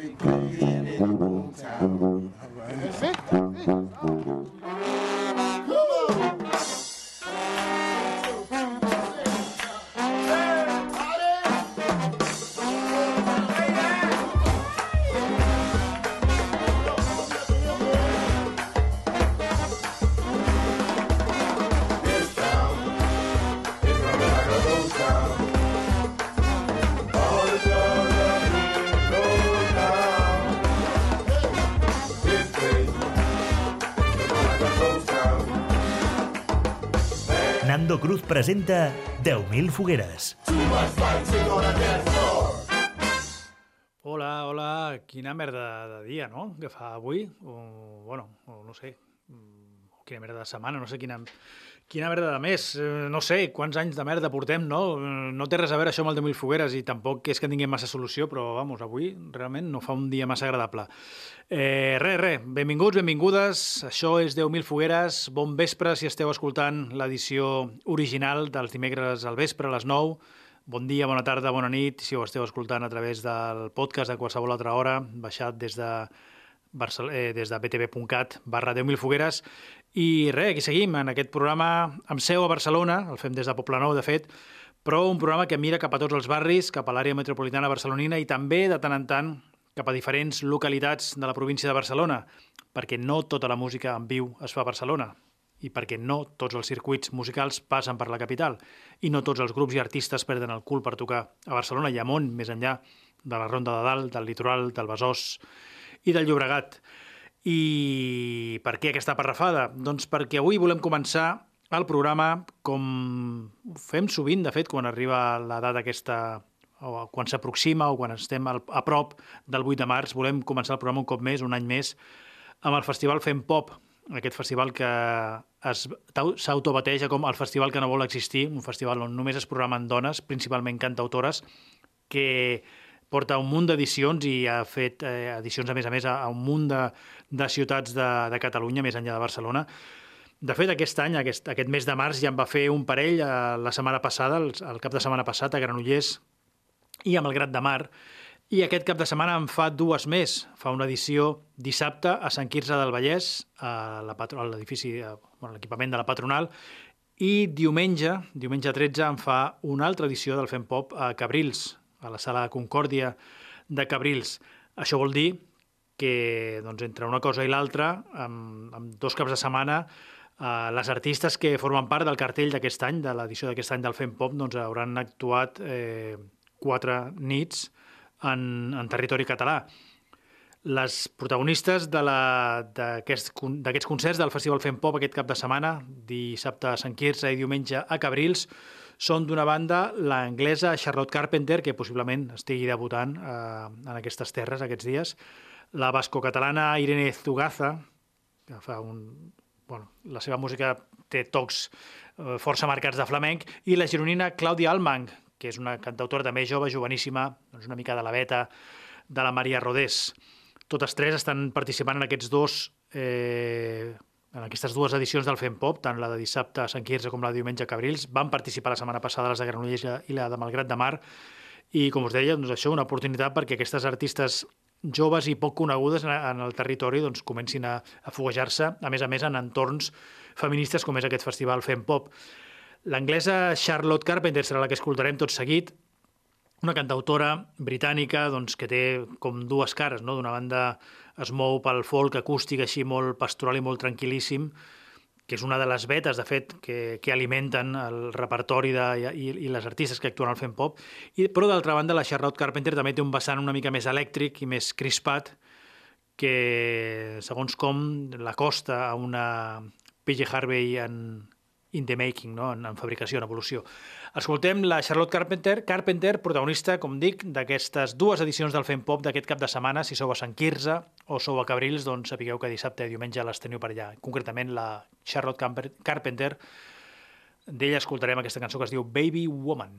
They play it in the hometown. All right. That's it. Presenta 10.000 fogueres. Hola, hola, quina merda de dia, no?, que fa avui, o, bueno, o no sé, mm, o quina merda de setmana, no sé quina, quina merda de mes, eh, no sé, quants anys de merda portem, no? Eh, No té res a veure això amb el de mil fogueres i tampoc és que tinguem massa solució, però, vamos, avui realment no fa un dia massa agradable. Eh, res, res, benvinguts, benvingudes, això és 10.000 fogueres, bon vespre si esteu escoltant l'edició original dels dimecres al vespre a les 9, Bon dia, bona tarda, bona nit, si ho esteu escoltant a través del podcast de qualsevol altra hora, baixat des de, Eh, des de btv.cat barra 10.000 fogueres. I res, aquí seguim en aquest programa amb seu a Barcelona, el fem des de Poblenou, de fet, però un programa que mira cap a tots els barris, cap a l'àrea metropolitana barcelonina i també, de tant en tant, cap a diferents localitats de la província de Barcelona, perquè no tota la música en viu es fa a Barcelona i perquè no tots els circuits musicals passen per la capital i no tots els grups i artistes perden el cul per tocar a Barcelona i a món, més enllà de la Ronda de Dalt, del Litoral, del Besòs i del Llobregat. I per què aquesta parrafada? Doncs perquè avui volem començar el programa com fem sovint, de fet, quan arriba la data aquesta o quan s'aproxima o quan estem a prop del 8 de març, volem començar el programa un cop més, un any més, amb el festival Fem Pop, aquest festival que s'autobateja com el festival que no vol existir, un festival on només es programen dones, principalment cantautores, que porta un munt d'edicions i ha fet eh, edicions, a més a més, a, a un munt de, de ciutats de, de Catalunya, més enllà de Barcelona. De fet, aquest any, aquest, aquest mes de març, ja en va fer un parell eh, la setmana passada, el, el cap de setmana passat, a Granollers i a Malgrat de Mar, i aquest cap de setmana en fa dues més. Fa una edició dissabte a Sant Quirze del Vallès, a l'edifici, bueno, l'equipament de la patronal, i diumenge, diumenge 13, en fa una altra edició del Fem Pop a Cabrils, a la sala Concòrdia de Cabrils. Això vol dir que doncs, entre una cosa i l'altra, amb, amb dos caps de setmana, eh, les artistes que formen part del cartell d'aquest any, de l'edició d'aquest any del Fem Pop, doncs, hauran actuat eh, quatre nits en, en territori català. Les protagonistes de d'aquests concerts del Festival Fem Pop aquest cap de setmana, dissabte a Sant Quirze i diumenge a Cabrils, són d'una banda l'anglesa Charlotte Carpenter, que possiblement estigui debutant eh, en aquestes terres aquests dies, la basco-catalana Irene Zugaza, que fa un... Bueno, la seva música té tocs eh, força marcats de flamenc, i la gironina Clàudia Almang, que és una cantautora també jove, joveníssima, doncs una mica de la veta de la Maria Rodés. Totes tres estan participant en aquests dos eh, en aquestes dues edicions del Fem Pop, tant la de dissabte a Sant Quirze com la de diumenge a Cabrils. Van participar la setmana passada les de Granollers i la de Malgrat de Mar. I, com us deia, doncs això, una oportunitat perquè aquestes artistes joves i poc conegudes en- el territori doncs, comencin a, a foguejar-se, a més a més, en entorns feministes com és aquest festival Fem Pop. L'anglesa Charlotte Carpenter serà la que escoltarem tot seguit, una cantautora britànica doncs, que té com dues cares. No? D'una banda es mou pel folk acústic així molt pastoral i molt tranquil·líssim, que és una de les vetes, de fet, que, que alimenten el repertori de, i, i les artistes que actuen al Fem Pop. I, però, d'altra banda, la Charlotte Carpenter també té un vessant una mica més elèctric i més crispat que, segons com, l'acosta a una PJ Harvey en in the making, no? en, en fabricació, en evolució. Escoltem la Charlotte Carpenter, Carpenter, protagonista, com dic, d'aquestes dues edicions del Fem Pop d'aquest cap de setmana. Si sou a Sant Quirze o sou a Cabrils, doncs sapigueu que dissabte i diumenge les teniu per allà. Concretament la Charlotte Carpenter. D'ella escoltarem aquesta cançó que es diu Baby Woman.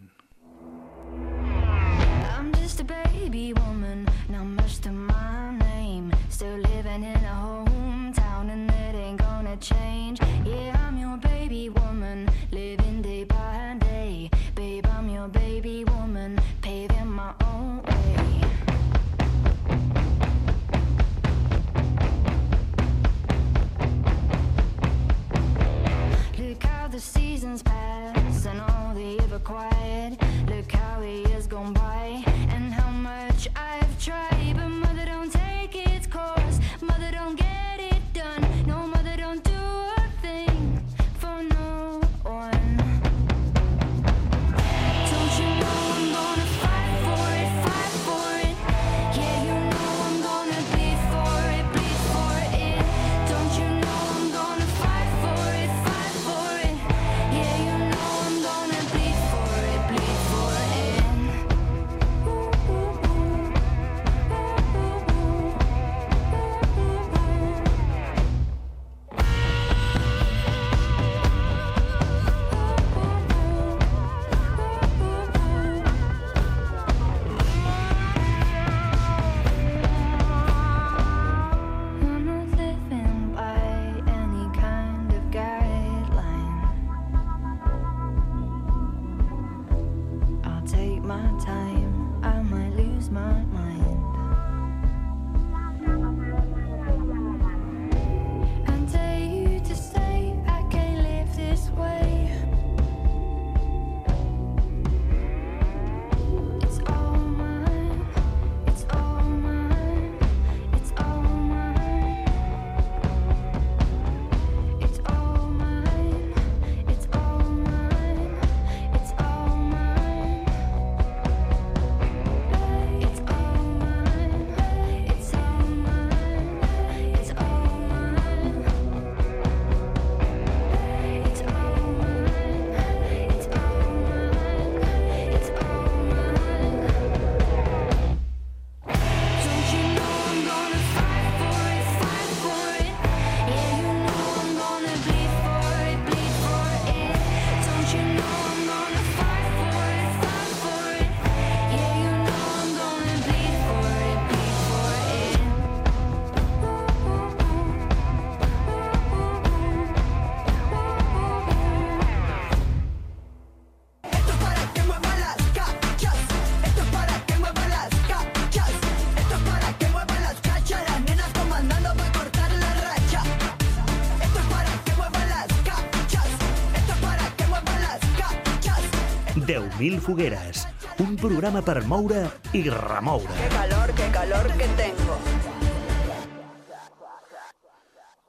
10.000 fogueres, un programa per moure i remoure. Qué calor, qué calor que tengo.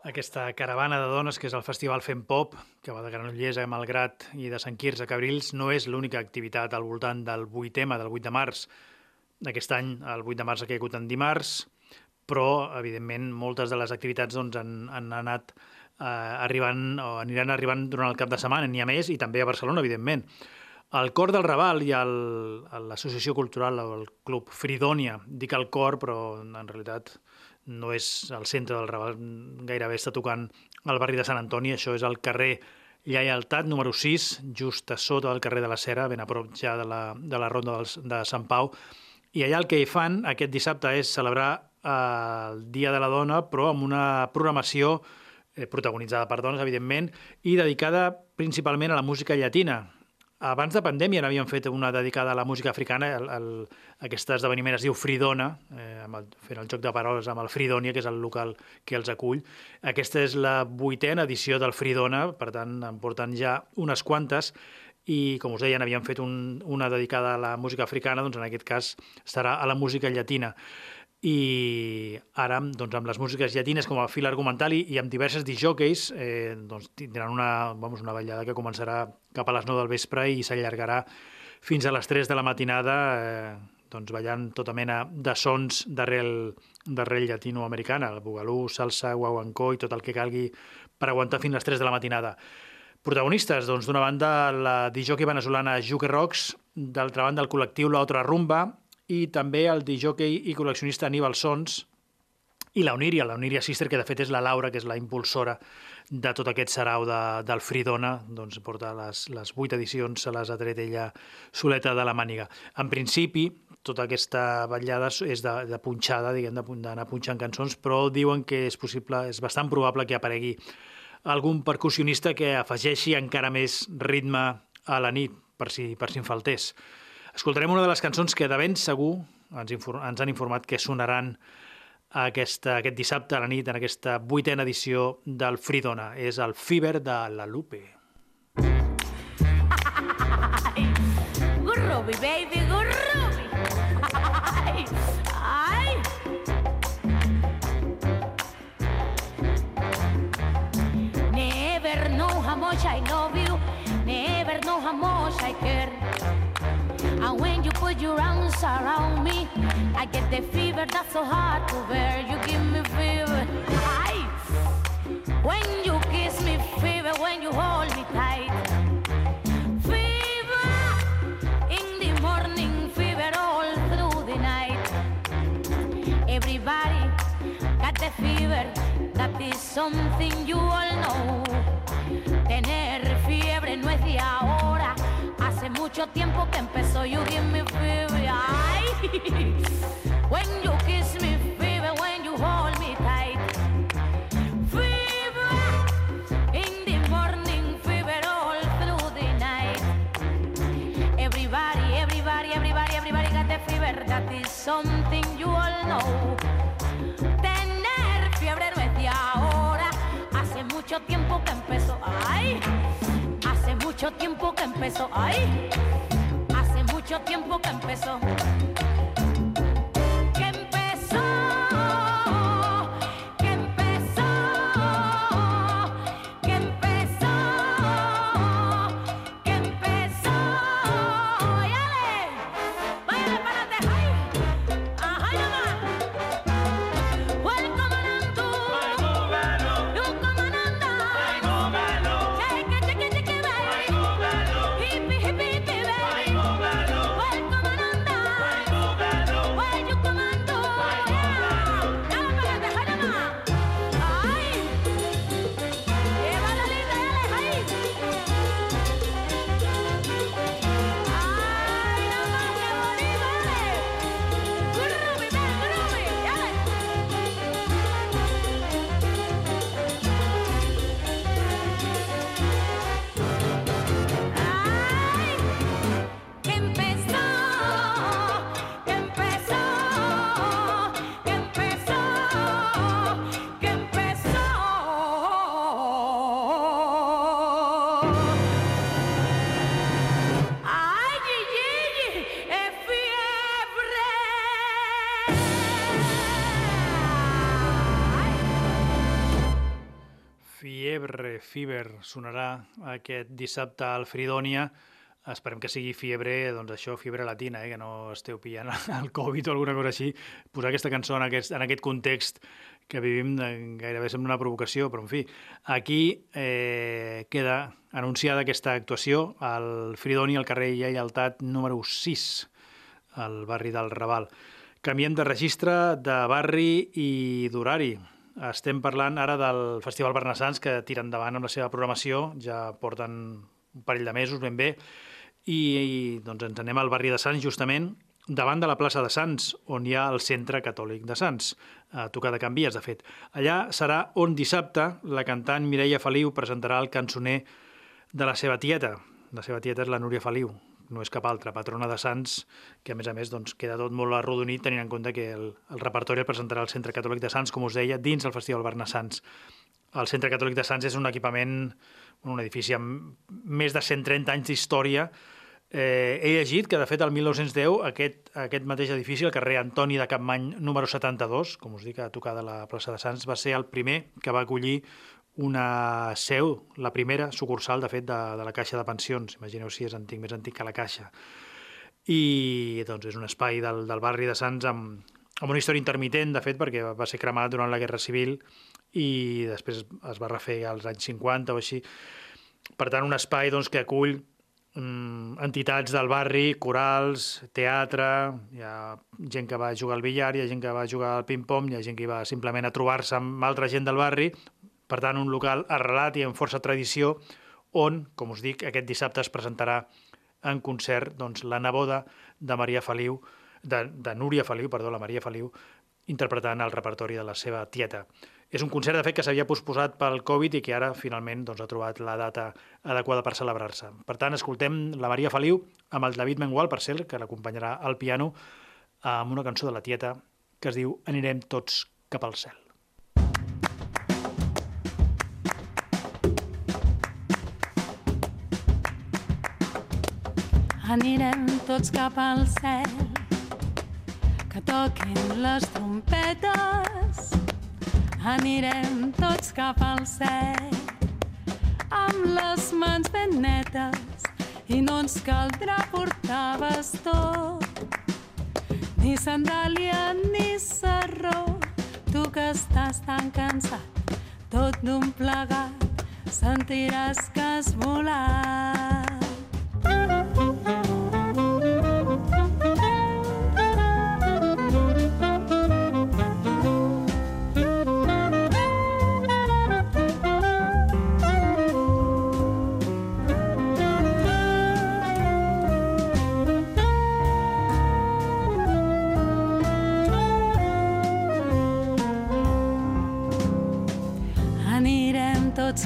Aquesta caravana de dones, que és el Festival Fem Pop, que va de Granollers a Malgrat i de Sant Quirze a Cabrils, no és l'única activitat al voltant del 8 tema, del 8 de març. Aquest any, el 8 de març ha caigut en dimarts, però, evidentment, moltes de les activitats doncs, han, han anat eh, arribant o aniran arribant durant el cap de setmana, n'hi ha més, i també a Barcelona, evidentment. El Cor del Raval i l'Associació Cultural, el Club Fridònia, dic el cor, però en realitat no és el centre del Raval, gairebé està tocant al barri de Sant Antoni, això és el carrer Lleialtat número 6, just a sota del carrer de la Cera, ben a prop ja de la, de la ronda de Sant Pau. I allà el que hi fan aquest dissabte és celebrar eh, el Dia de la Dona, però amb una programació eh, protagonitzada per dones, evidentment, i dedicada principalment a la música llatina. Abans de pandèmia n'havien fet una dedicada a la música africana, el, el, aquest esdeveniment es diu Fridona, eh, amb el, fent el joc de paraules amb el Fridònia, que és el local que els acull. Aquesta és la vuitena edició del Fridona, per tant, en porten ja unes quantes, i, com us deia, n'havien fet un, una dedicada a la música africana, doncs en aquest cas estarà a la música llatina i ara doncs, amb les músiques llatines com a fil argumental i, i amb diverses disjòqueis eh, doncs, tindran una, vamos, una ballada que començarà cap a les 9 del vespre i s'allargarà fins a les 3 de la matinada eh, doncs, ballant tota mena de sons d'arrel d'arrel llatinoamericana, el bugalú, salsa, guaguancó i tot el que calgui per aguantar fins a les 3 de la matinada. Protagonistes, doncs, d'una banda la disjockey veneçolana Juke Rocks, d'altra banda el col·lectiu La Otra Rumba i també el disjockey i col·leccionista Aníbal Sons i la Oníria, la Oníria Sister, que de fet és la Laura, que és la impulsora de tot aquest sarau de, del Fridona, doncs porta les, les vuit edicions, se les ha tret ella soleta de la màniga. En principi, tota aquesta vetllada és de, de punxada, diguem, d'anar punxant cançons, però diuen que és possible, és bastant probable que aparegui algun percussionista que afegeixi encara més ritme a la nit, per si, per si en faltés. Escoltarem una de les cançons que de ben segur ens, ens han informat que sonaran aquesta, aquest dissabte a la nit en aquesta vuitena edició del Fridona. És el Fever de la Lupe. Groovy, baby, groovy. Ay, ay. Never know how much I love you. Never know how much I care. And when you put your arms around me, I get the fever that's so hard to bear. You give me fever. Ay. When you kiss me, fever. When you hold me tight. Fever in the morning, fever all through the night. Everybody got the fever, that is something you all know. Tener mucho tiempo que empezó. You give me fever, ay. When you kiss me, fever, when you hold me tight. Fever in the morning, fever all through the night. Everybody, everybody, everybody, everybody got the fever. That is something you all know. Tener fiebre no es de ahora. Hace mucho tiempo que empezó. Ay, mucho tiempo que empezó. Ay, hace mucho tiempo que empezó. Fever sonarà aquest dissabte al Fridònia. Esperem que sigui fiebre, doncs això, fiebre latina, eh? que no esteu pillant el Covid o alguna cosa així. Posar aquesta cançó en aquest, en aquest context que vivim eh, gairebé sembla una provocació, però en fi, aquí eh, queda anunciada aquesta actuació al Fridoni, al carrer Lleialtat número 6, al barri del Raval. Canviem de registre, de barri i d'horari. Estem parlant ara del Festival Bernassans, que tira endavant amb la seva programació, ja porten un parell de mesos ben bé, i, i doncs ens anem al barri de Sants, justament, davant de la plaça de Sants, on hi ha el Centre Catòlic de Sants, a tocar de Can Vies, de fet. Allà serà on dissabte la cantant Mireia Feliu presentarà el cançoner de la seva tieta. La seva tieta és la Núria Feliu, no és cap altra, patrona de Sants, que a més a més doncs, queda tot molt arrodonit tenint en compte que el, el repertori el presentarà el Centre Catòlic de Sants, com us deia, dins el Festival Barna Sants. El Centre Catòlic de Sants és un equipament, un edifici amb més de 130 anys d'història. Eh, he llegit que, de fet, el 1910 aquest, aquest mateix edifici, el carrer Antoni de Capmany número 72, com us dic, a tocar de la plaça de Sants, va ser el primer que va acollir una seu, la primera sucursal, de fet, de, de la Caixa de Pensions. Imagineu si és antic, més antic que la Caixa. I doncs, és un espai del, del barri de Sants amb, amb una història intermitent, de fet, perquè va ser cremat durant la Guerra Civil i després es va refer als anys 50 o així. Per tant, un espai doncs, que acull mm, entitats del barri, corals, teatre, hi ha gent que va jugar al billar, hi ha gent que va jugar al ping-pong, hi ha gent que va simplement a trobar-se amb altra gent del barri, per tant, un local arrelat i amb força tradició on, com us dic, aquest dissabte es presentarà en concert doncs, la neboda de Maria Feliu, de, de Núria Feliu, perdó, la Maria Feliu, interpretant el repertori de la seva tieta. És un concert, de fet, que s'havia posposat pel Covid i que ara, finalment, doncs, ha trobat la data adequada per celebrar-se. Per tant, escoltem la Maria Feliu amb el David Mengual, per cert, que l'acompanyarà al piano, amb una cançó de la tieta que es diu Anirem tots cap al cel. Anirem tots cap al cel, que toquin les trompetes. Anirem tots cap al cel, amb les mans ben netes, i no ens caldrà portar bastó, ni sandàlia ni sarró. Tu que estàs tan cansat, tot d'un plegat, sentiràs que has volat.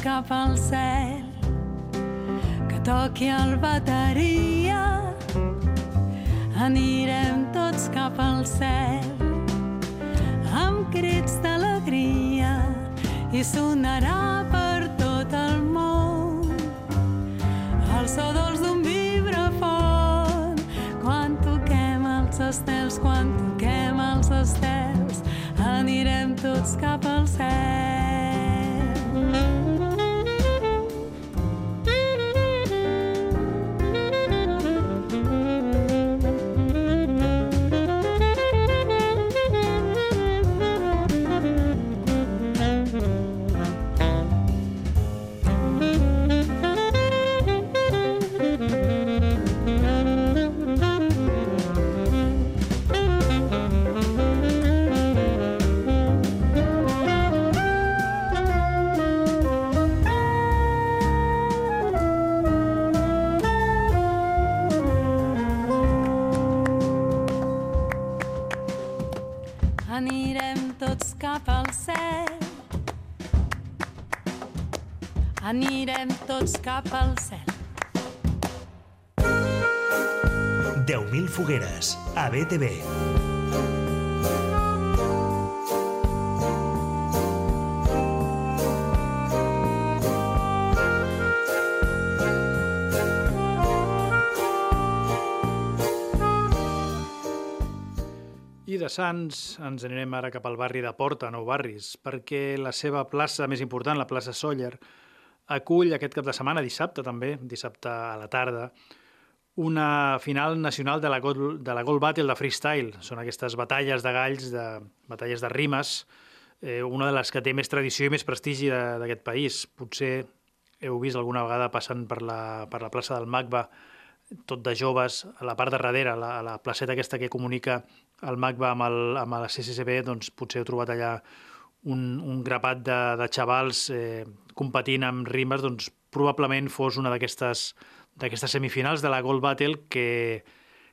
Cap al cel, que toqui el bateria. Anirem tots cap al cel, amb crits d'alegria, i sonarà per tot el món el so dolç d'un vibrafon. Quan toquem els estels, quan toquem els estels, anirem tots cap al cel. Tots cap al cel. 10.000 fogueres, a BTV. I de Sants ens anirem ara cap al barri de Porta, Nou Barris, perquè la seva plaça més important, la plaça Sóller, acull aquest cap de setmana, dissabte també, dissabte a la tarda, una final nacional de la, Gold, de la Gold Battle de Freestyle. Són aquestes batalles de galls, de, batalles de rimes, eh, una de les que té més tradició i més prestigi d'aquest país. Potser heu vist alguna vegada passant per la, per la plaça del Magba, tot de joves, a la part de darrere, a la, a la placeta aquesta que comunica el Magba amb, el, amb la CCCB, doncs potser heu trobat allà un, un grapat de, de xavals eh, competint amb rimes, doncs probablement fos una d'aquestes d'aquestes semifinals de la Gold Battle que,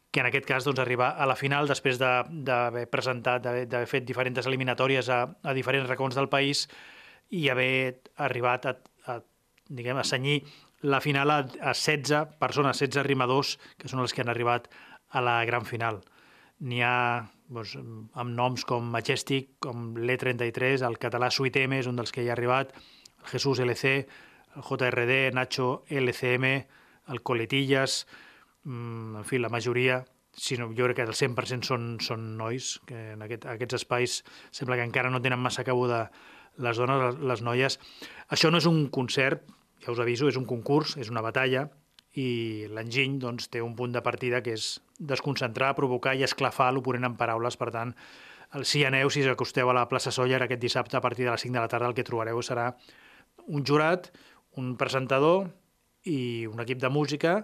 que en aquest cas doncs, arribar a la final després de- d'haver presentat, d'haver fet diferents eliminatòries a, a diferents racons del país i haver arribat a, a, diguem, a senyir la final a, a 16 persones, 16 rimadors, que són els que han arribat a la gran final. N'hi ha doncs, amb noms com Majestic, com l'E33, el català M és un dels que hi ha arribat, Jesús LC, JRD, Nacho LCM, el Coletillas, mm, en fi, la majoria, si no, jo crec que el 100% són, són nois, que en aquest, aquests espais sembla que encara no tenen massa cabuda les dones, les noies. Això no és un concert, ja us aviso, és un concurs, és una batalla, i l'enginy doncs, té un punt de partida que és desconcentrar, provocar i esclafar l'oponent en paraules. Per tant, el, si aneu, si us acosteu a la plaça Sóller aquest dissabte a partir de les 5 de la tarda, el que trobareu serà un jurat, un presentador i un equip de música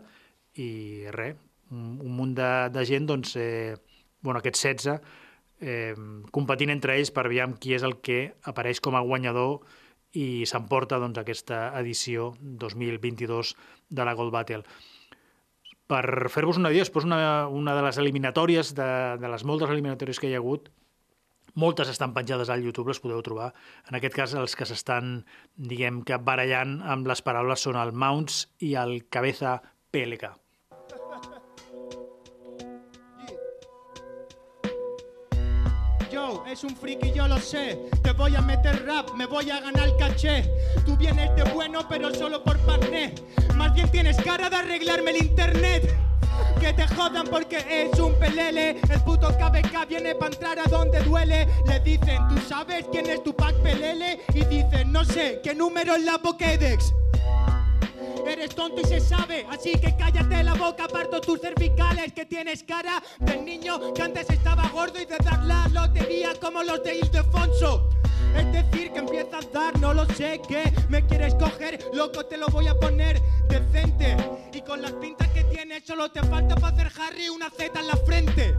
i res, un, un munt de, de gent, doncs, eh, bueno, aquests 16, eh, competint entre ells per aviam qui és el que apareix com a guanyador i s'emporta doncs, aquesta edició 2022 de la Gold Battle. Per fer-vos una idea, després una, una de les eliminatòries, de, de les moltes eliminatòries que hi ha hagut, moltes estan penjades al YouTube, les podeu trobar. En aquest cas, els que s'estan, diguem que barallant amb les paraules són el Mounts i el Cabeza PLK. Es un friki, yo lo sé. Te voy a meter rap, me voy a ganar caché. Tú vienes de bueno, pero solo por parné. Más bien tienes cara de arreglarme el internet. Que te jodan porque es un pelele. El puto KBK viene para entrar a donde duele. Le dicen, ¿tú sabes quién es tu pack pelele? Y dicen, no sé, ¿qué número es la Pokédex? Eres tonto y se sabe, así que cállate la boca, parto tus cervicales, que tienes cara del niño que antes estaba gordo y de dar la lotería como los de Ildefonso. Es decir, que empiezas a dar, no lo sé, que me quieres coger, loco, te lo voy a poner decente. Y con las pintas que tienes, solo te falta para hacer Harry una Z en la frente.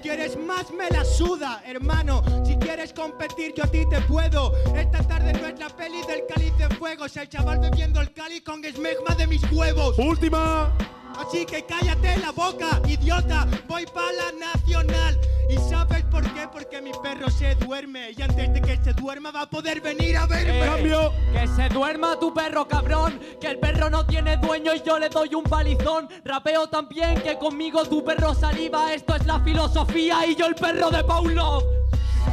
¿Quieres más? Me la suda, hermano. Si quieres competir, yo a ti te puedo. Esta tarde no es la peli del cáliz de fuego. Es el chaval bebiendo el cáliz con esmegma de mis huevos. Última. Así que cállate la boca, idiota. Voy pa' la nacional. ¿Y sabes por qué? Porque mi perro se duerme. Y antes de que se duerma va a poder venir a verme. Cambio. Que se duerma tu perro, cabrón. Que el perro no tiene dueño y yo le doy un palizón. Rapeo también que conmigo tu perro saliva. Esto es la filosofía y yo el perro de Paulo.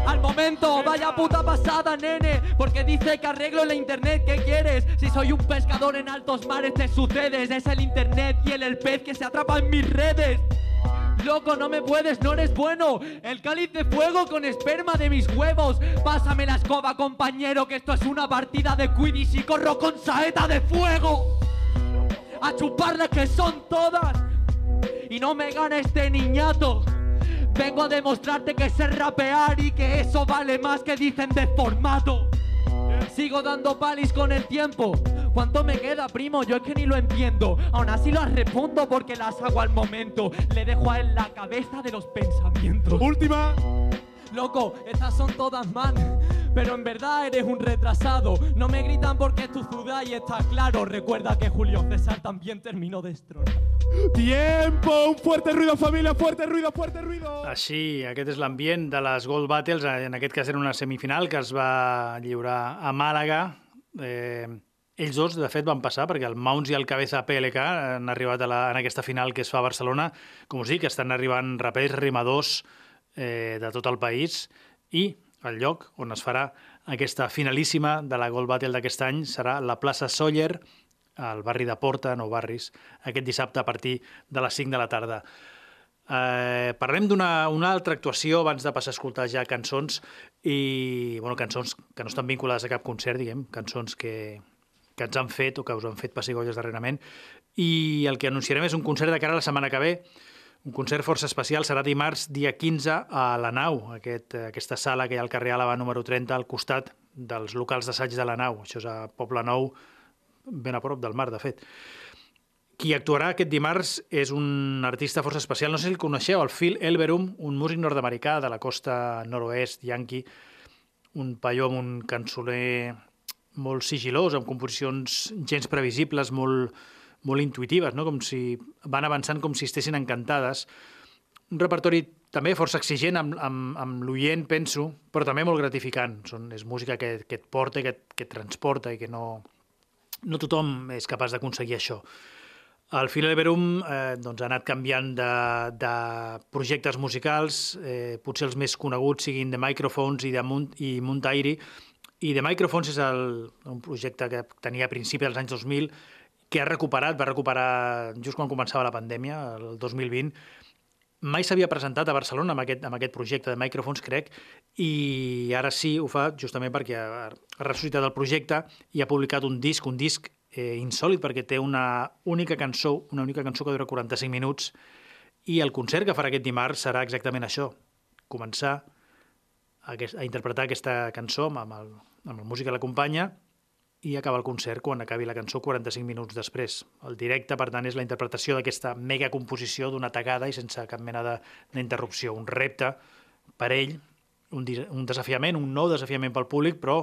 Al momento, vaya puta pasada, nene. Porque dice que arreglo la internet. ¿Qué quieres? Si soy un pescador en altos mares, te sucedes. Es el internet y el, el pez que se atrapa en mis redes. Loco, no me puedes, no eres bueno. El cáliz de fuego con esperma de mis huevos. Pásame la escoba, compañero, que esto es una partida de Quidditch y corro con saeta de fuego. A chuparlas que son todas. Y no me gana este niñato. Vengo a demostrarte que sé rapear y que eso vale más que dicen de formato. Sigo dando palis con el tiempo. ¿Cuánto me queda, primo? Yo es que ni lo entiendo. Aún así las respondo porque las hago al momento. Le dejo a él la cabeza de los pensamientos. Última. Loco, estas son todas man. Pero en verdad eres un retrasado. No me gritan porque es tu ciudad y está claro. Recuerda que Julio César también terminó destronado. Tiempo. Un fuerte ruido, familia. Fuerte ruido, fuerte ruido. Així, aquest és l'ambient de les Gold Battles. En aquest cas era una semifinal que es va lliurar a Màlaga. Eh, ells dos, de fet, van passar perquè el Mounts i el Cabeza PLK han arribat a la, en aquesta final que es fa a Barcelona. Com us dic, estan arribant rapers, rimadors eh, de tot el país i el lloc on es farà aquesta finalíssima de la Gold Battle d'aquest any serà la plaça Sóller, al barri de Porta, Nou Barris, aquest dissabte a partir de les 5 de la tarda. Eh, parlem d'una una altra actuació abans de passar a escoltar ja cançons i, bueno, cançons que no estan vinculades a cap concert, diguem, cançons que, que ens han fet o que us han fet pessigolles darrerament i el que anunciarem és un concert de cara a la setmana que ve, un concert força especial, serà dimarts, dia 15, a la Nau, aquest, aquesta sala que hi ha al carrer Àlava número 30, al costat dels locals d'assaig de la Nau. Això és a Poble Nou, ben a prop del mar, de fet. Qui actuarà aquest dimarts és un artista força especial, no sé si el coneixeu, el Phil Elverum, un músic nord-americà de la costa nord-oest, yankee, un paio amb un cançoner molt sigilós, amb composicions gens previsibles, molt, molt intuitives, no? com si van avançant com si estessin encantades. Un repertori també força exigent amb, amb, amb l'oient, penso, però també molt gratificant. Són, és música que, que et porta, que, et- que et transporta i que no, no tothom és capaç d'aconseguir això. El Phil Elverum eh, doncs, ha anat canviant de, de projectes musicals, eh, potser els més coneguts siguin The Microphones i, de Munt, i Muntairi, i The Microphones és el, un projecte que tenia a principi dels anys 2000, que ha recuperat, va recuperar just quan començava la pandèmia, el 2020, mai s'havia presentat a Barcelona amb aquest, amb aquest projecte de micròfons, crec, i ara sí ho fa justament perquè ha, ha ressuscitat el projecte i ha publicat un disc, un disc eh, insòlid perquè té una única cançó, una única cançó que dura 45 minuts i el concert que farà aquest dimarts serà exactament això, començar a, a interpretar aquesta cançó amb, el, amb el músic que l'acompanya i acabar el concert quan acabi la cançó 45 minuts després. El directe, per tant, és la interpretació d'aquesta mega composició d'una tagada i sense cap mena d'interrupció. Un repte per ell, un, un desafiament, un nou desafiament pel públic, però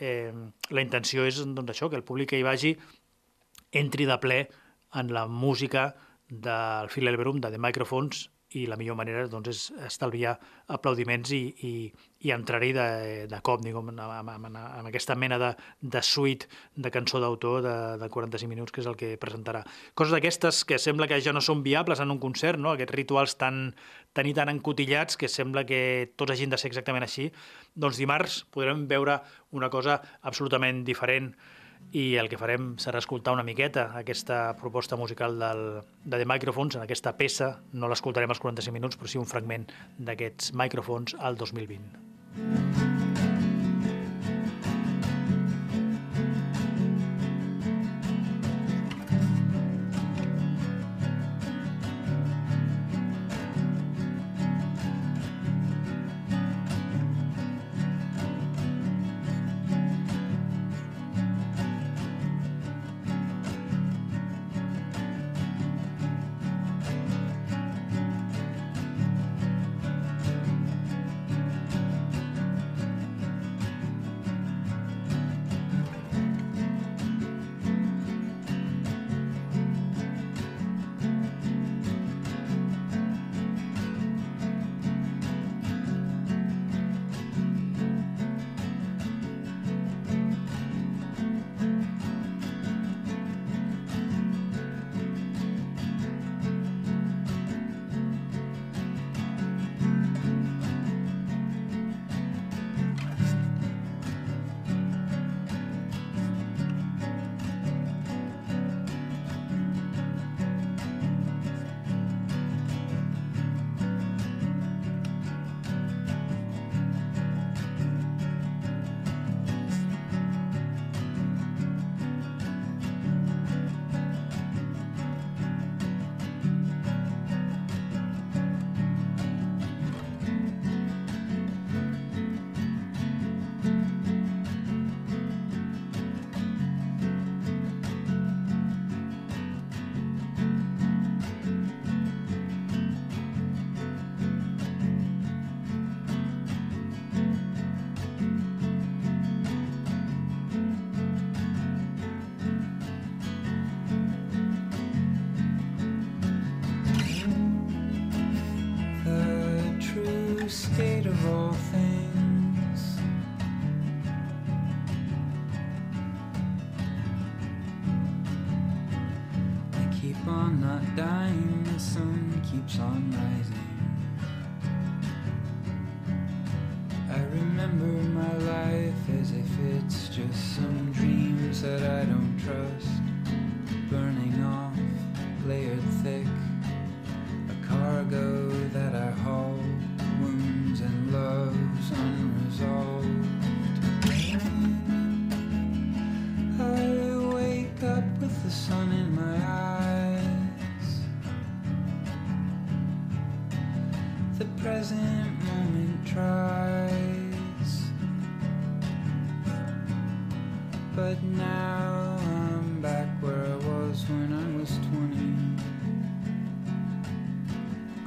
eh, la intenció és doncs, això, que el públic que hi vagi entri de ple en la música del Phil Elverum, de The Microphones, i la millor manera doncs, és estalviar aplaudiments i, i, i entrar-hi de, de cop, diguem, amb, amb, amb, aquesta mena de, de suite de cançó d'autor de, de 45 minuts, que és el que presentarà. Coses d'aquestes que sembla que ja no són viables en un concert, no? aquests rituals tan, tan i tan encotillats que sembla que tots hagin de ser exactament així, doncs dimarts podrem veure una cosa absolutament diferent i el que farem serà escoltar una miqueta aquesta proposta musical del, de The Microphones, en aquesta peça, no l'escoltarem als 45 minuts, però sí un fragment d'aquests micròfons al 2020. the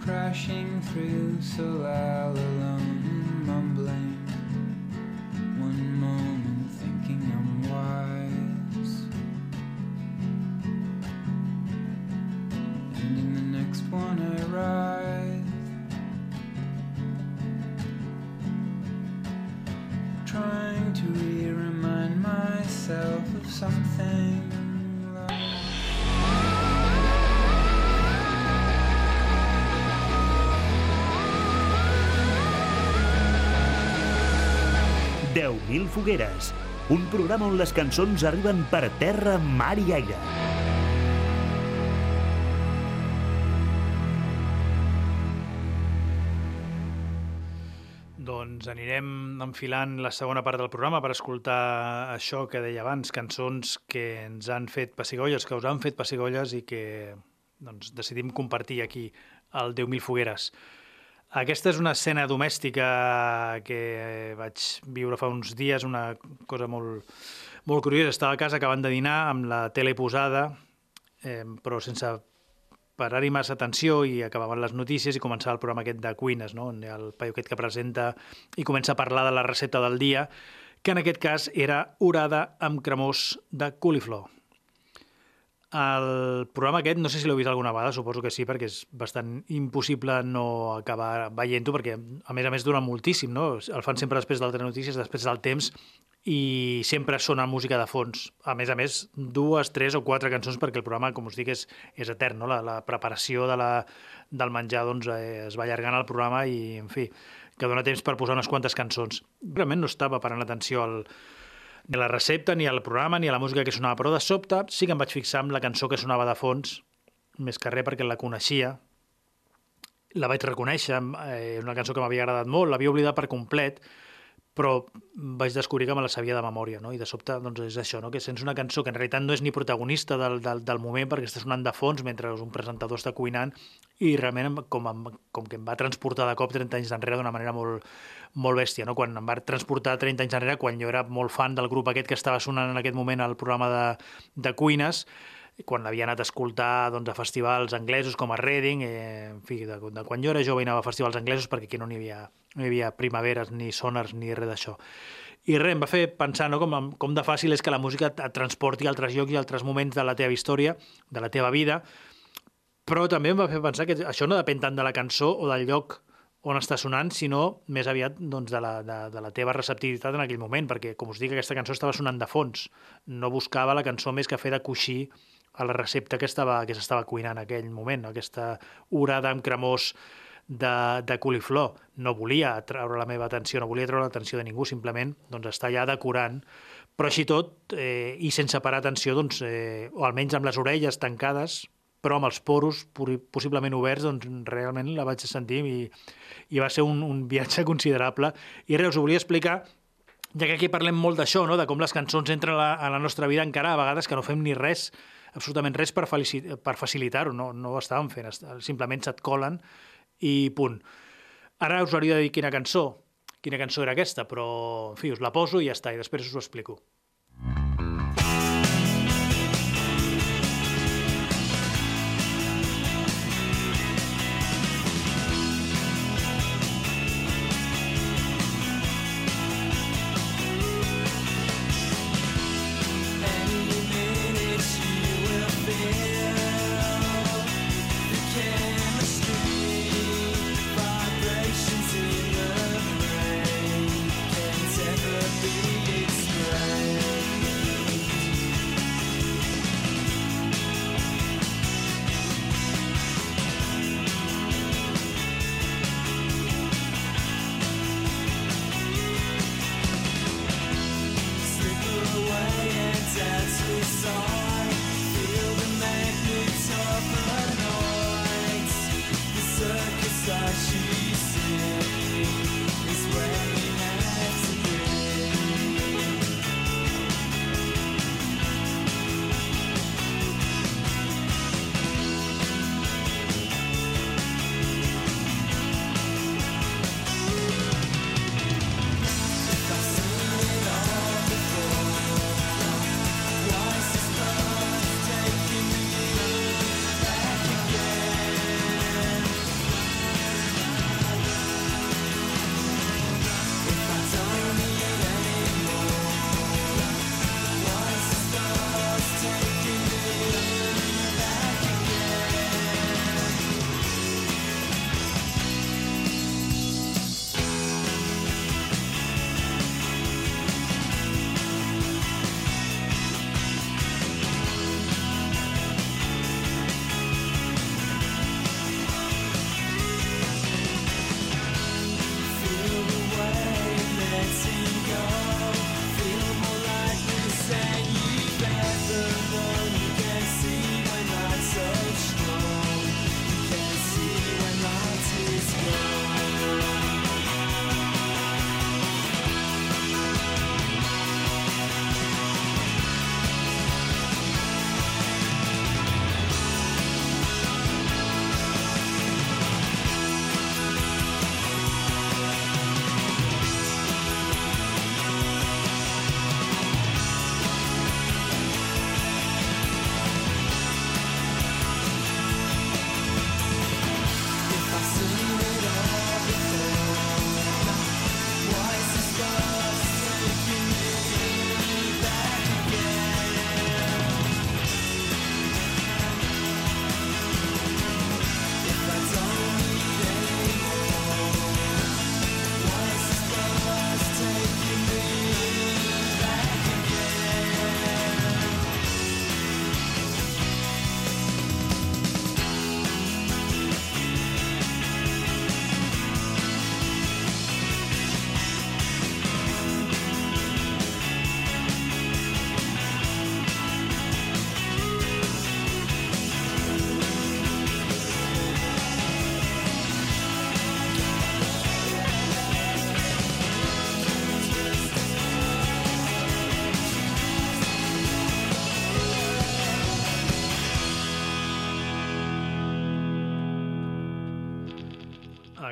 Crashing through so loud, alone, mumbling. 10.000 fogueres, un programa on les cançons arriben per terra, mar i aire. Doncs anirem enfilant la segona part del programa per escoltar això que deia abans, cançons que ens han fet pessigolles, que us han fet pessigolles i que doncs, decidim compartir aquí al 10.000 fogueres. Aquesta és una escena domèstica que vaig viure fa uns dies, una cosa molt, molt curiosa. Estava a casa acabant de dinar amb la tele posada, eh, però sense parar-hi massa atenció i acabaven les notícies i començava el programa aquest de cuines, no? on hi ha el paio aquest que presenta i comença a parlar de la recepta del dia, que en aquest cas era orada amb cremós de coliflor. El programa aquest, no sé si l'heu vist alguna vegada, suposo que sí, perquè és bastant impossible no acabar veient-ho, perquè a més a més dura moltíssim, no? El fan sempre després d'altres notícies, després del temps, i sempre sona música de fons. A més a més, dues, tres o quatre cançons, perquè el programa, com us dic, és, és etern, no? La, la preparació de la, del menjar doncs, eh, es va allargant el programa i, en fi, que dona temps per posar unes quantes cançons. Realment no estava parant atenció al, ni a la recepta, ni al programa, ni a la música que sonava, però de sobte sí que em vaig fixar amb la cançó que sonava de fons, més que res perquè la coneixia, la vaig reconèixer, eh, una cançó que m'havia agradat molt, l'havia oblidat per complet, però vaig descobrir que me la sabia de memòria, no? I de sobte, doncs, és això, no? Que sents una cançó que en realitat no és ni protagonista del, del, del moment perquè està sonant de fons mentre un presentador està cuinant i realment com, em, com que em va transportar de cop 30 anys enrere d'una manera molt, molt bèstia, no? Quan em va transportar 30 anys enrere, quan jo era molt fan del grup aquest que estava sonant en aquest moment al programa de, de cuines, quan l'havia anat a escoltar doncs, a festivals anglesos com a Reading, eh, en fi, de, de quan jo era jove anava a festivals anglesos perquè aquí no n'hi havia, no hi havia primaveres, ni sonars, ni res d'això. I res, em va fer pensar no, com, com de fàcil és que la música et transporti a altres llocs i altres moments de la teva història, de la teva vida, però també em va fer pensar que això no depèn tant de la cançó o del lloc on està sonant, sinó més aviat doncs, de, la, de, de la teva receptivitat en aquell moment, perquè, com us dic, aquesta cançó estava sonant de fons. No buscava la cançó més que fer de coixí a la recepta que estava que s'estava cuinant en aquell moment, aquesta orada amb cremós de, de coliflor. No volia treure la meva atenció, no volia treure l'atenció de ningú, simplement doncs, està allà decorant, però així tot, eh, i sense parar atenció, doncs, eh, o almenys amb les orelles tancades, però amb els poros possiblement oberts, doncs realment la vaig sentir i, i va ser un, un viatge considerable. I res, us ho volia explicar, ja que aquí parlem molt d'això, no? de com les cançons entren a la, a la nostra vida encara a vegades que no fem ni res, absolutament res per, per facilitar-ho, no, no ho estàvem fent, simplement se't colen i punt. Ara us hauria de dir quina cançó, quina cançó era aquesta, però en fi, us la poso i ja està, i després us ho explico.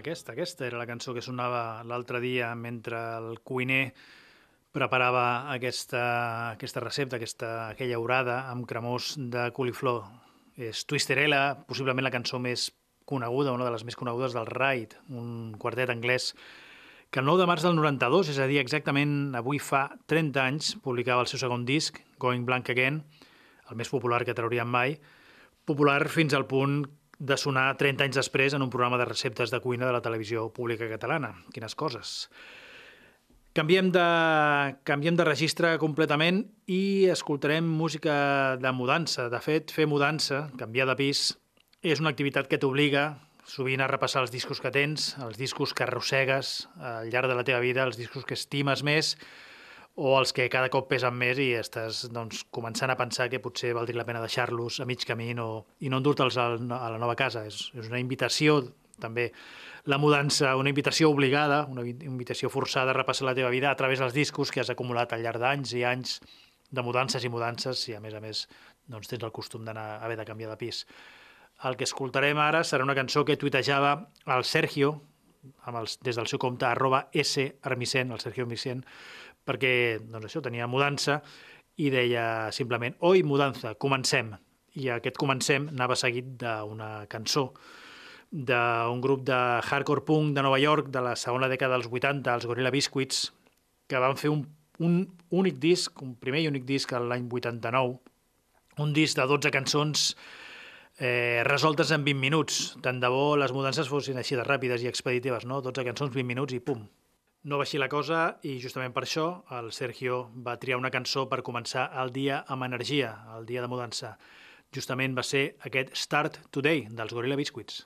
Aquesta, aquesta era la cançó que sonava l'altre dia mentre el cuiner preparava aquesta, aquesta recepta, aquesta, aquella orada amb cremós de coliflor. És Twisterella, possiblement la cançó més coneguda, una de les més conegudes del Ride, un quartet anglès que el 9 de març del 92, és a dir, exactament avui fa 30 anys, publicava el seu segon disc, Going Blank Again, el més popular que traurien mai, popular fins al punt de sonar 30 anys després en un programa de receptes de cuina de la televisió pública catalana. Quines coses. Canviem de, canviem de registre completament i escoltarem música de mudança. De fet, fer mudança, canviar de pis, és una activitat que t'obliga sovint a repassar els discos que tens, els discos que arrossegues al llarg de la teva vida, els discos que estimes més o els que cada cop pesen més i estàs doncs, començant a pensar que potser valdria la pena deixar-los a mig camí no, i no endur-te'ls a, a la nova casa. És, és una invitació, també, la mudança, una invitació obligada, una invitació forçada a repassar la teva vida a través dels discos que has acumulat al llarg d'anys i anys de mudances i mudances i, a més a més, doncs, tens el costum d'anar haver de canviar de pis. El que escoltarem ara serà una cançó que tuitejava el Sergio, amb els, des del seu compte, arroba sarmicent, el Sergio Armicent, perquè doncs això tenia mudança i deia simplement «Oi, mudanza, comencem». I aquest comencem anava seguit d'una cançó d'un grup de hardcore punk de Nova York de la segona dècada dels 80, els Gorilla Biscuits, que van fer un, un únic disc, un primer i únic disc l'any 89, un disc de 12 cançons eh, resoltes en 20 minuts. Tant de bo les mudances fossin així de ràpides i expeditives, no? 12 cançons, 20 minuts i pum. No va així la cosa i justament per això el Sergio va triar una cançó per començar el dia amb energia, el dia de mudança. Justament va ser aquest Start Today dels Gorilla Biscuits.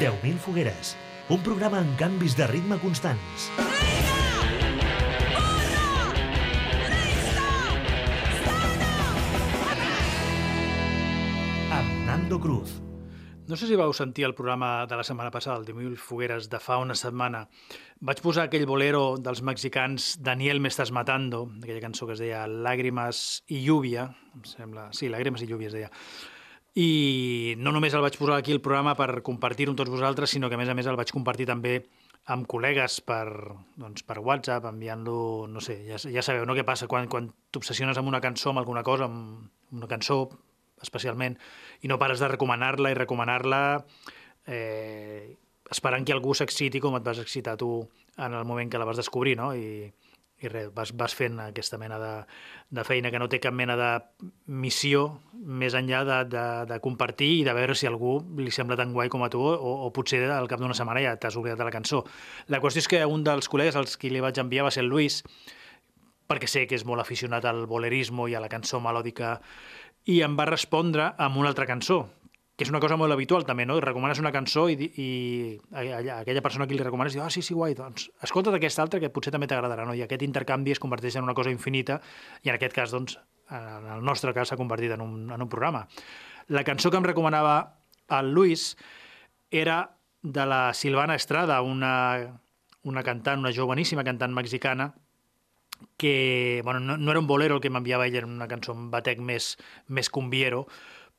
10.000 fogueres, un programa amb canvis de ritme constants. Amb Nando Cruz. No sé si vau sentir el programa de la setmana passada, el de Mil Fogueres, de fa una setmana. Vaig posar aquell bolero dels mexicans Daniel me estás matando, aquella cançó que es deia Lágrimas i lluvia, em sembla... Sí, Lágrimas i lluvia es deia. I no només el vaig posar aquí al programa per compartir-ho amb tots vosaltres, sinó que a més a més el vaig compartir també amb col·legues per, doncs, per WhatsApp, enviant-lo, no sé, ja, ja sabeu no què passa quan, quan t'obsessiones amb una cançó, amb alguna cosa, amb una cançó especialment, i no pares de recomanar-la i recomanar-la eh, esperant que algú s'exciti com et vas excitar tu en el moment que la vas descobrir, no? I, i res, vas, vas fent aquesta mena de, de feina que no té cap mena de missió més enllà de, de, de compartir i de veure si algú li sembla tan guai com a tu o, o potser al cap d'una setmana ja t'has oblidat de la cançó. La qüestió és que un dels col·legues als qui li vaig enviar va ser el Lluís, perquè sé que és molt aficionat al bolerismo i a la cançó melòdica, i em va respondre amb una altra cançó, que és una cosa molt habitual també, no? Recomanes una cançó i, i aquella persona a qui li recomanes diu, ah, sí, sí, guai, doncs escolta't aquesta altra que potser també t'agradarà, no? I aquest intercanvi es converteix en una cosa infinita i en aquest cas, doncs, en el nostre cas s'ha convertit en un, en un programa. La cançó que em recomanava el Luis era de la Silvana Estrada, una, una cantant, una joveníssima cantant mexicana, que bueno, no, no era un bolero el que m'enviava ella, era una cançó amb batec més, més cumbiero,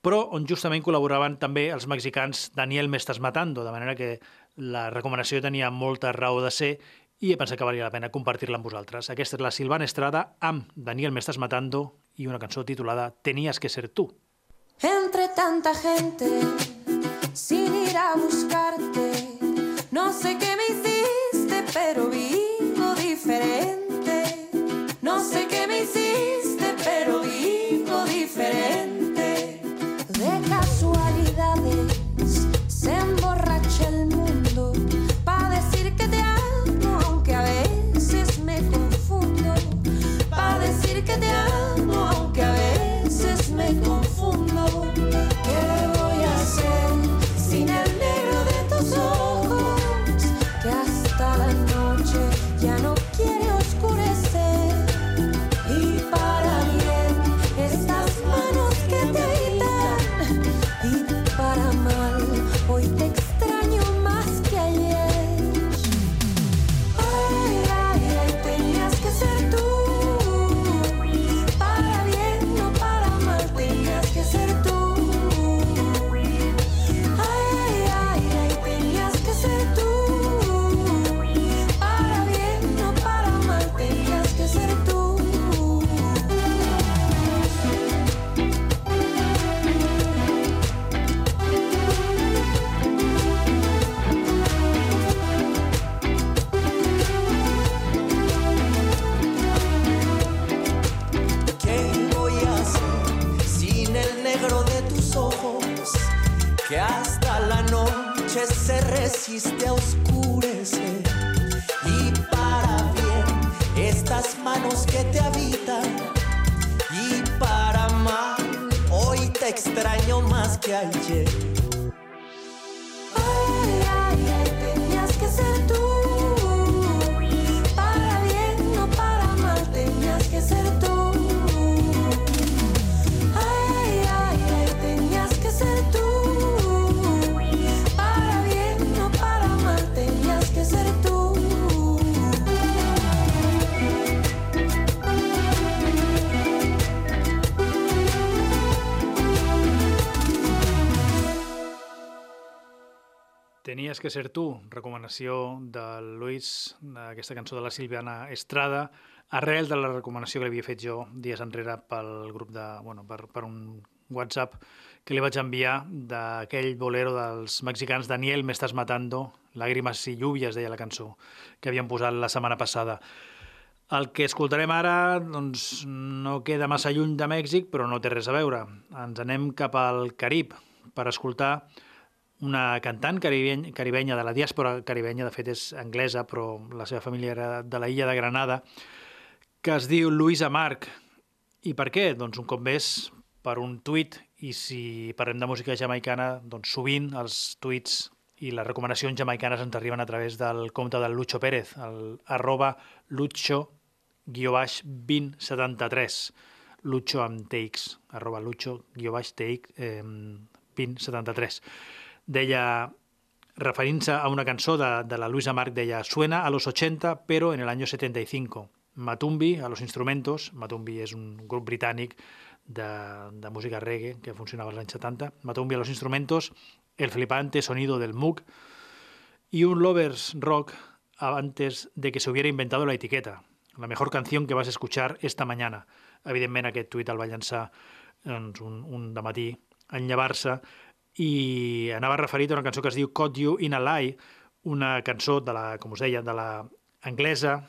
però on justament col·laboraven també els mexicans Daniel Me Estás Matando, de manera que la recomanació tenia molta raó de ser i he pensat que valia la pena compartir-la amb vosaltres. Aquesta és la Silvana Estrada amb Daniel Me Estás Matando i una cançó titulada Tenías que ser tú. Entre tanta gente, sin ir a buscarte, no sé qué me hiciste, pero vivo diferente. No sé qué me hiciste, resiste a oscurecer. Y para bien, estas manos que te habitan. Y para mal, hoy te extraño más que ayer. Tenies que ser tu, recomanació del Luis, d'aquesta cançó de la Silviana Estrada, arrel de la recomanació que li havia fet jo dies enrere pel grup de, bueno, per, per un WhatsApp que li vaig enviar d'aquell bolero dels mexicans Daniel, me estás matando, lágrimas y lluvias, deia la cançó, que havien posat la setmana passada. El que escoltarem ara doncs, no queda massa lluny de Mèxic, però no té res a veure. Ens anem cap al Carib per escoltar una cantant caribeny, caribenya, de la diàspora caribenya, de fet és anglesa, però la seva família era de la illa de Granada, que es diu Luisa Marc. I per què? Doncs un cop més per un tuit, i si parlem de música jamaicana, doncs sovint els tuits i les recomanacions jamaicanes ens arriben a través del compte del Lucho Pérez, el arroba lucho-2073, Lucho amb arroba lucho-TX, eh, 2073 deia, referint-se a una cançó de, de la Luisa Marc, deia Suena a los 80, pero en el año 75. Matumbi a los instrumentos, Matumbi és un grup britànic de, de música reggae que funcionava als anys 70, Matumbi a los instrumentos, el flipante sonido del Moog y un lovers rock antes de que se hubiera inventado la etiqueta. La mejor canción que vas a escuchar esta mañana. Evidentment, aquest tuit el va llançar doncs, un, un de matí en llevar-se i anava referit a una cançó que es diu Caught You in a Lie, una cançó de la, com us deia, de la anglesa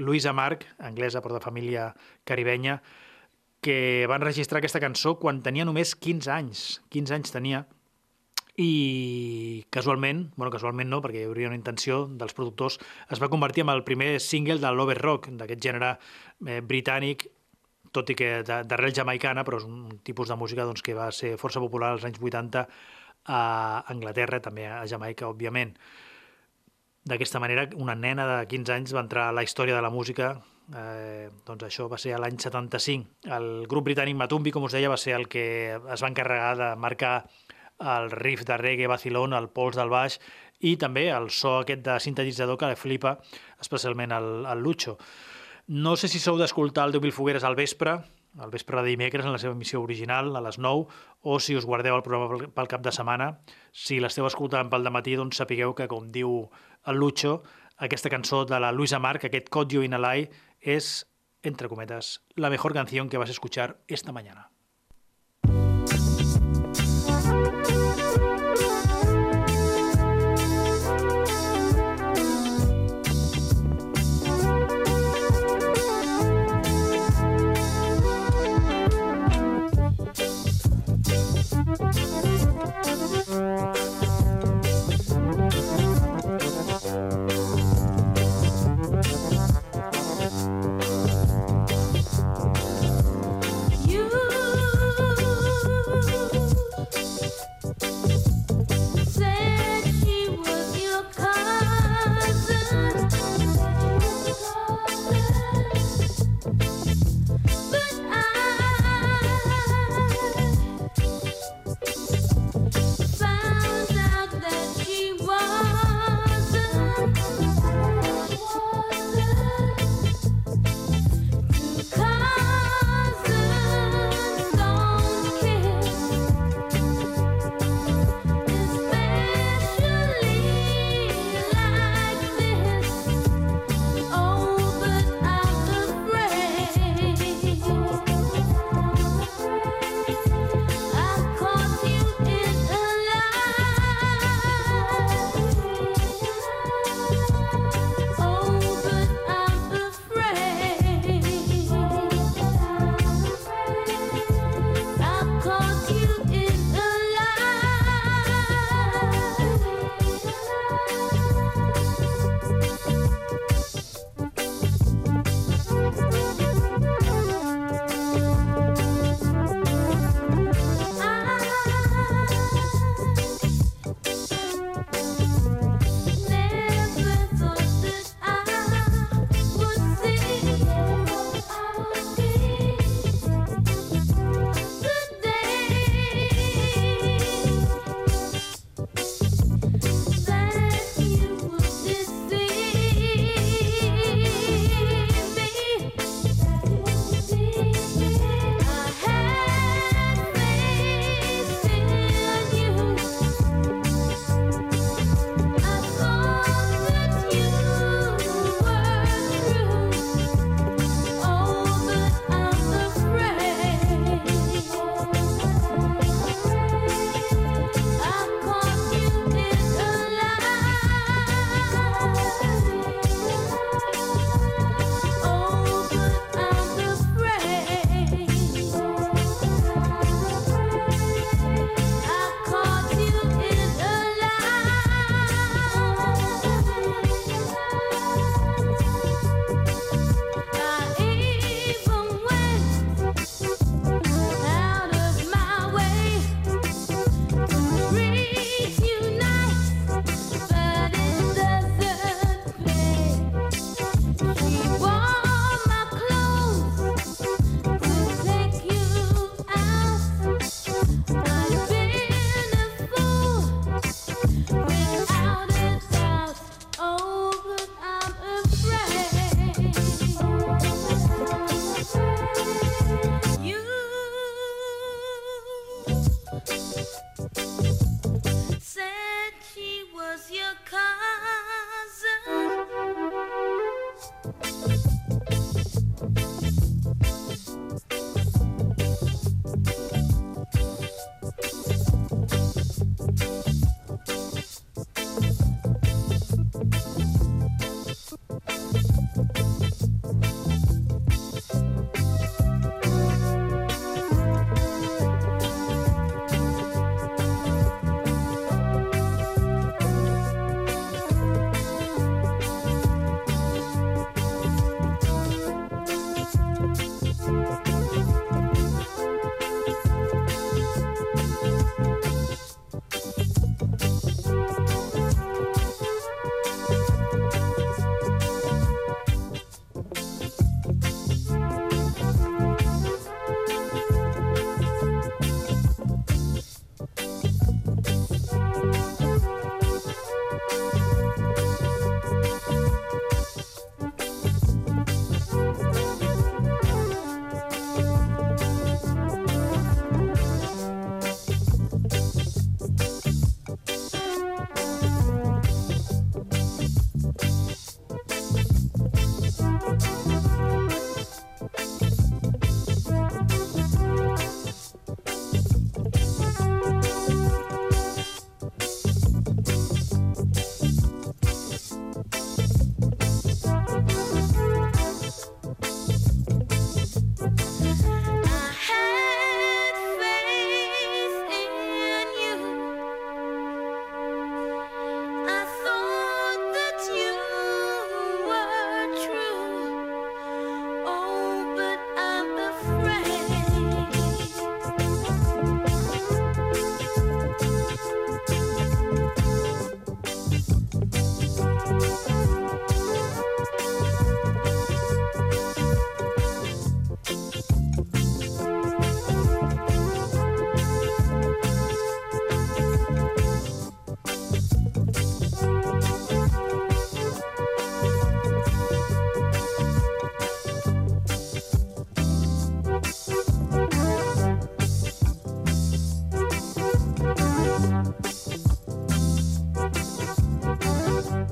Luisa Marc, anglesa però de família caribenya, que van registrar aquesta cançó quan tenia només 15 anys. 15 anys tenia. I casualment, bueno, casualment no, perquè hi hauria una intenció dels productors, es va convertir en el primer single de l'over rock, d'aquest gènere eh, britànic, tot i que d'arrel jamaicana, però és un tipus de música doncs, que va ser força popular als anys 80 a Anglaterra, també a Jamaica, òbviament. D'aquesta manera, una nena de 15 anys va entrar a la història de la música, eh, doncs això va ser a l'any 75. El grup britànic Matumbi, com us deia, va ser el que es va encarregar de marcar el riff de reggae vacilón, el pols del baix i també el so aquest de sintetitzador que flipa especialment el, el Lucho. No sé si sou d'escoltar el 10.000 fogueres al vespre, al vespre de dimecres en la seva emissió original, a les 9, o si us guardeu el programa pel, cap de setmana. Si l'esteu escoltant pel matí, doncs sapigueu que, com diu el Lucho, aquesta cançó de la Luisa Marc, aquest Caught You in a Lie, és, entre cometas, la mejor canción que vas a esta mañana.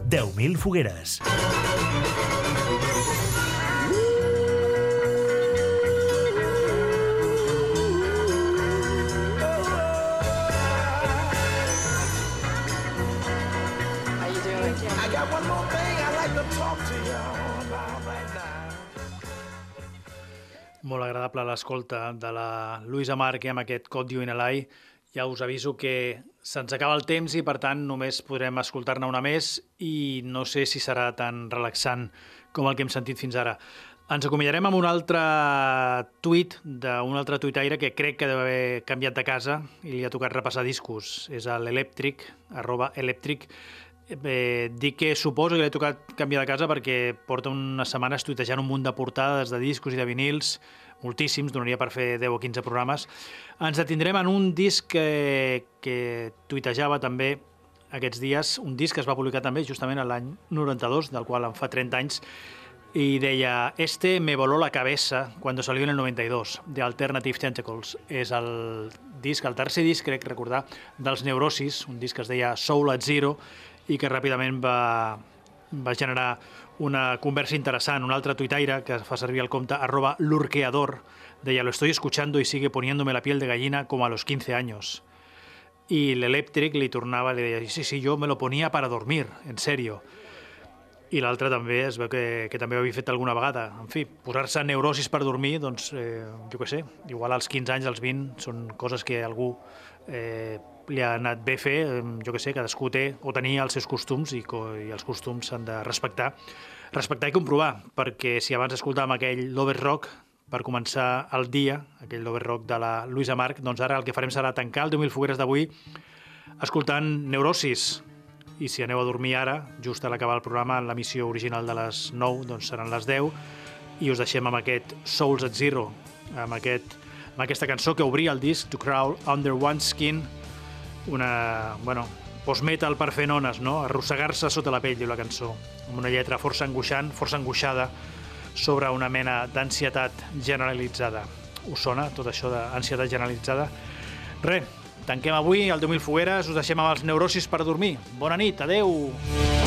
10.000 fogueres. Molt agradable l'escolta de la Luisa Marque amb aquest Cod You in a Lie. Ja us aviso que se'ns acaba el temps i, per tant, només podrem escoltar-ne una més i no sé si serà tan relaxant com el que hem sentit fins ara. Ens acomiadarem amb un altre tuit d'un altre tuitaire que crec que deu haver canviat de casa i li ha tocat repassar discos. És a l'Electric, arroba Electric. Eh, dic que suposo que li ha tocat canviar de casa perquè porta unes setmanes tuitejant un munt de portades de discos i de vinils, moltíssims, donaria per fer 10 o 15 programes. Ens detindrem en un disc que, que tuitejava també aquests dies, un disc que es va publicar també justament l'any 92, del qual en fa 30 anys, y deia, este me voló la cabeza cuando salió en el 92, de Alternative Tentacles. És el disc, el tercer disc, crec recordar, dels Neurosis, un disc que es deia Soul at Zero, i que ràpidament va, va generar una conversa interessant. Un altre tuitaire que fa servir el compte arroba lurqueador deia, lo estoy escuchando y sigue poniéndome la piel de gallina como a los 15 años. Y l'Electric li tornava, li deia, sí, sí, yo me lo ponía para dormir, en serio. I l'altre també es veu que, que també ho havia fet alguna vegada. En fi, posar-se neurosis per dormir, doncs, eh, jo què sé, igual als 15 anys, als 20, són coses que algú eh, li ha anat bé fer, jo què sé, cadascú té o tenia els seus costums i, i els costums s'han de respectar. Respectar i comprovar, perquè si abans escoltàvem aquell Lover Rock per començar el dia, aquell Lover Rock de la Luisa Marc, doncs ara el que farem serà tancar el 10.000 fogueres d'avui escoltant Neurosis, i si aneu a dormir ara, just a l'acabar el programa, en l'emissió original de les 9, doncs seran les 10, i us deixem amb aquest Souls at Zero, amb, aquest, amb aquesta cançó que obria el disc To Crawl Under One Skin, una, bueno, post-metal per fer nones, no? Arrossegar-se sota la pell, diu la cançó, amb una lletra força angoixant, força angoixada, sobre una mena d'ansietat generalitzada. Us sona tot això d'ansietat generalitzada? Res, tanquem avui el 10.000 fogueres, us deixem amb els neurosis per dormir. Bona nit, adeu!